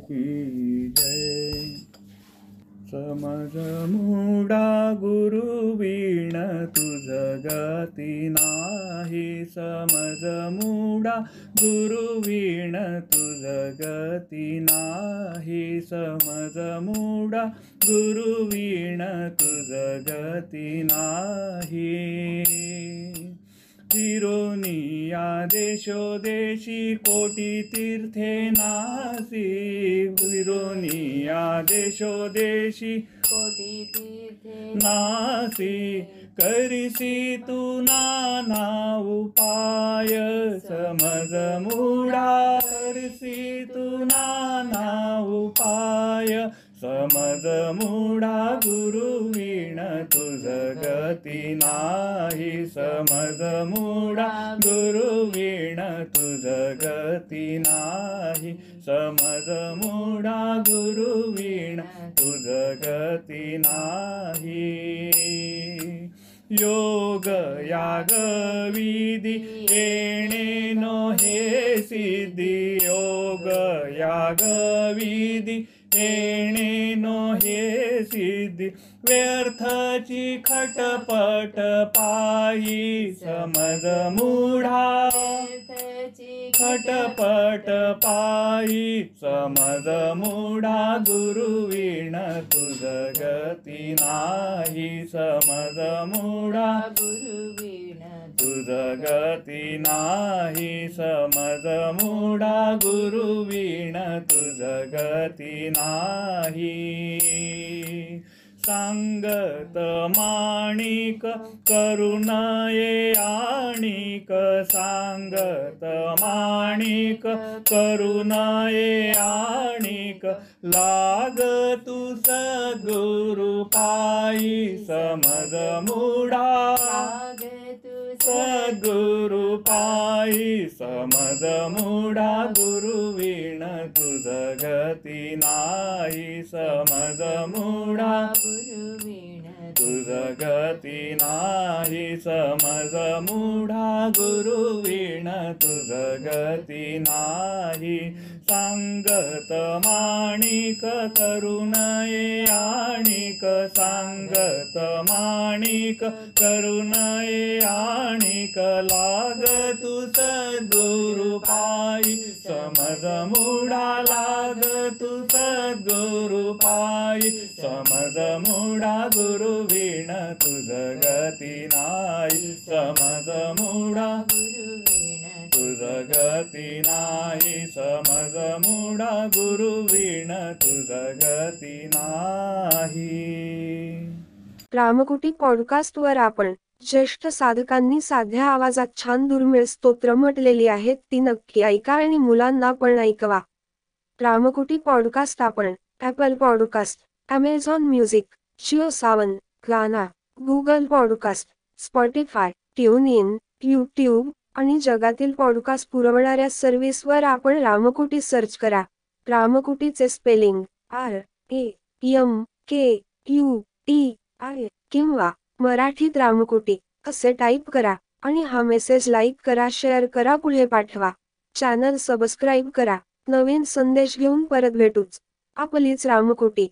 की जय। समज मुडा गुरुवीण तुझ गती नाही। समज मुडा गुरुवीण तुझ गती नाही। समज मुडा गुरुवीण तुझ गती नाही। तिरोनिया देशो देशी कोटी तीर्थे नासी। फिरोनिया देशोदेशी कोटी तीर्थे नासी करिसी तू नाना उपाय समज मुडा करिसी तू नाना उपाय समज मुडा गुरुवीण तुझ गती नाही समज मुडा गुरुवीण तुझ गती नाही समज मुडा गुरुवीण तुझ गती नाही. योग याग विधी येणे नो हे सिद्धी. योग याग विधी येणे नो हे सिद्धी. व्यर्थची खटपट पायी समज मुढा पटपटपायी पट गुरुवीण तु नाही। ना गुरुवीण तुदगति नाही। सम गुरुवीण तु नाही। सांगत माणिक करुणये आणिक सांगत माणिक करुणये आणिक लाग तू सद्गुरु पायी समज मुडा। सद्गुरु पायी समज मुडा गुरुवीण तुझ गती नाही समज मुडा. तुझ गती नाही समज मुढा गुरुवीण तुझ गती नाही सांगत माणिक करुणये आणिक सांगत माणिक करुणये आणिक लाग तू सद्गुरुपायी समज मुडा लाग तू सद्गुरुपायी समज मुडा गुरुवीण तुझ गती नाही समज मुडा गुरुवीण तुझ गती नाही समज मुडा गुरुवीण तुझ गती नाही. रामकुटी पॉडकास्टवर आपण ज्येष्ठ साधकांनी साध्या आवाजात छान दुर्मिळ स्तोत्र म्हटलेली आहेत ती नक्की ऐका आणि मुलांना पण ऐकवा. रामकुटी पॉडकास्ट आपण Apple podcast Amazon music Jio Saavn Gaana Google podcast Spotify tune in YouTube आणि जगातील पॉडकास्ट पुरवणाऱ्या सर्व्हिसवर आपण रामकुटी सर्च करा. रामकुटीचे spelling R A M K U T I किंवा मराठीत रामकुटी असे टाईप करा आणि हा मेसेज लाईक करा शेअर करा पुढे पाठवा. चॅनल सबस्क्राईब करा. नवीन संदेश घेऊन परत भेटूच. आपलीच रामकुटी.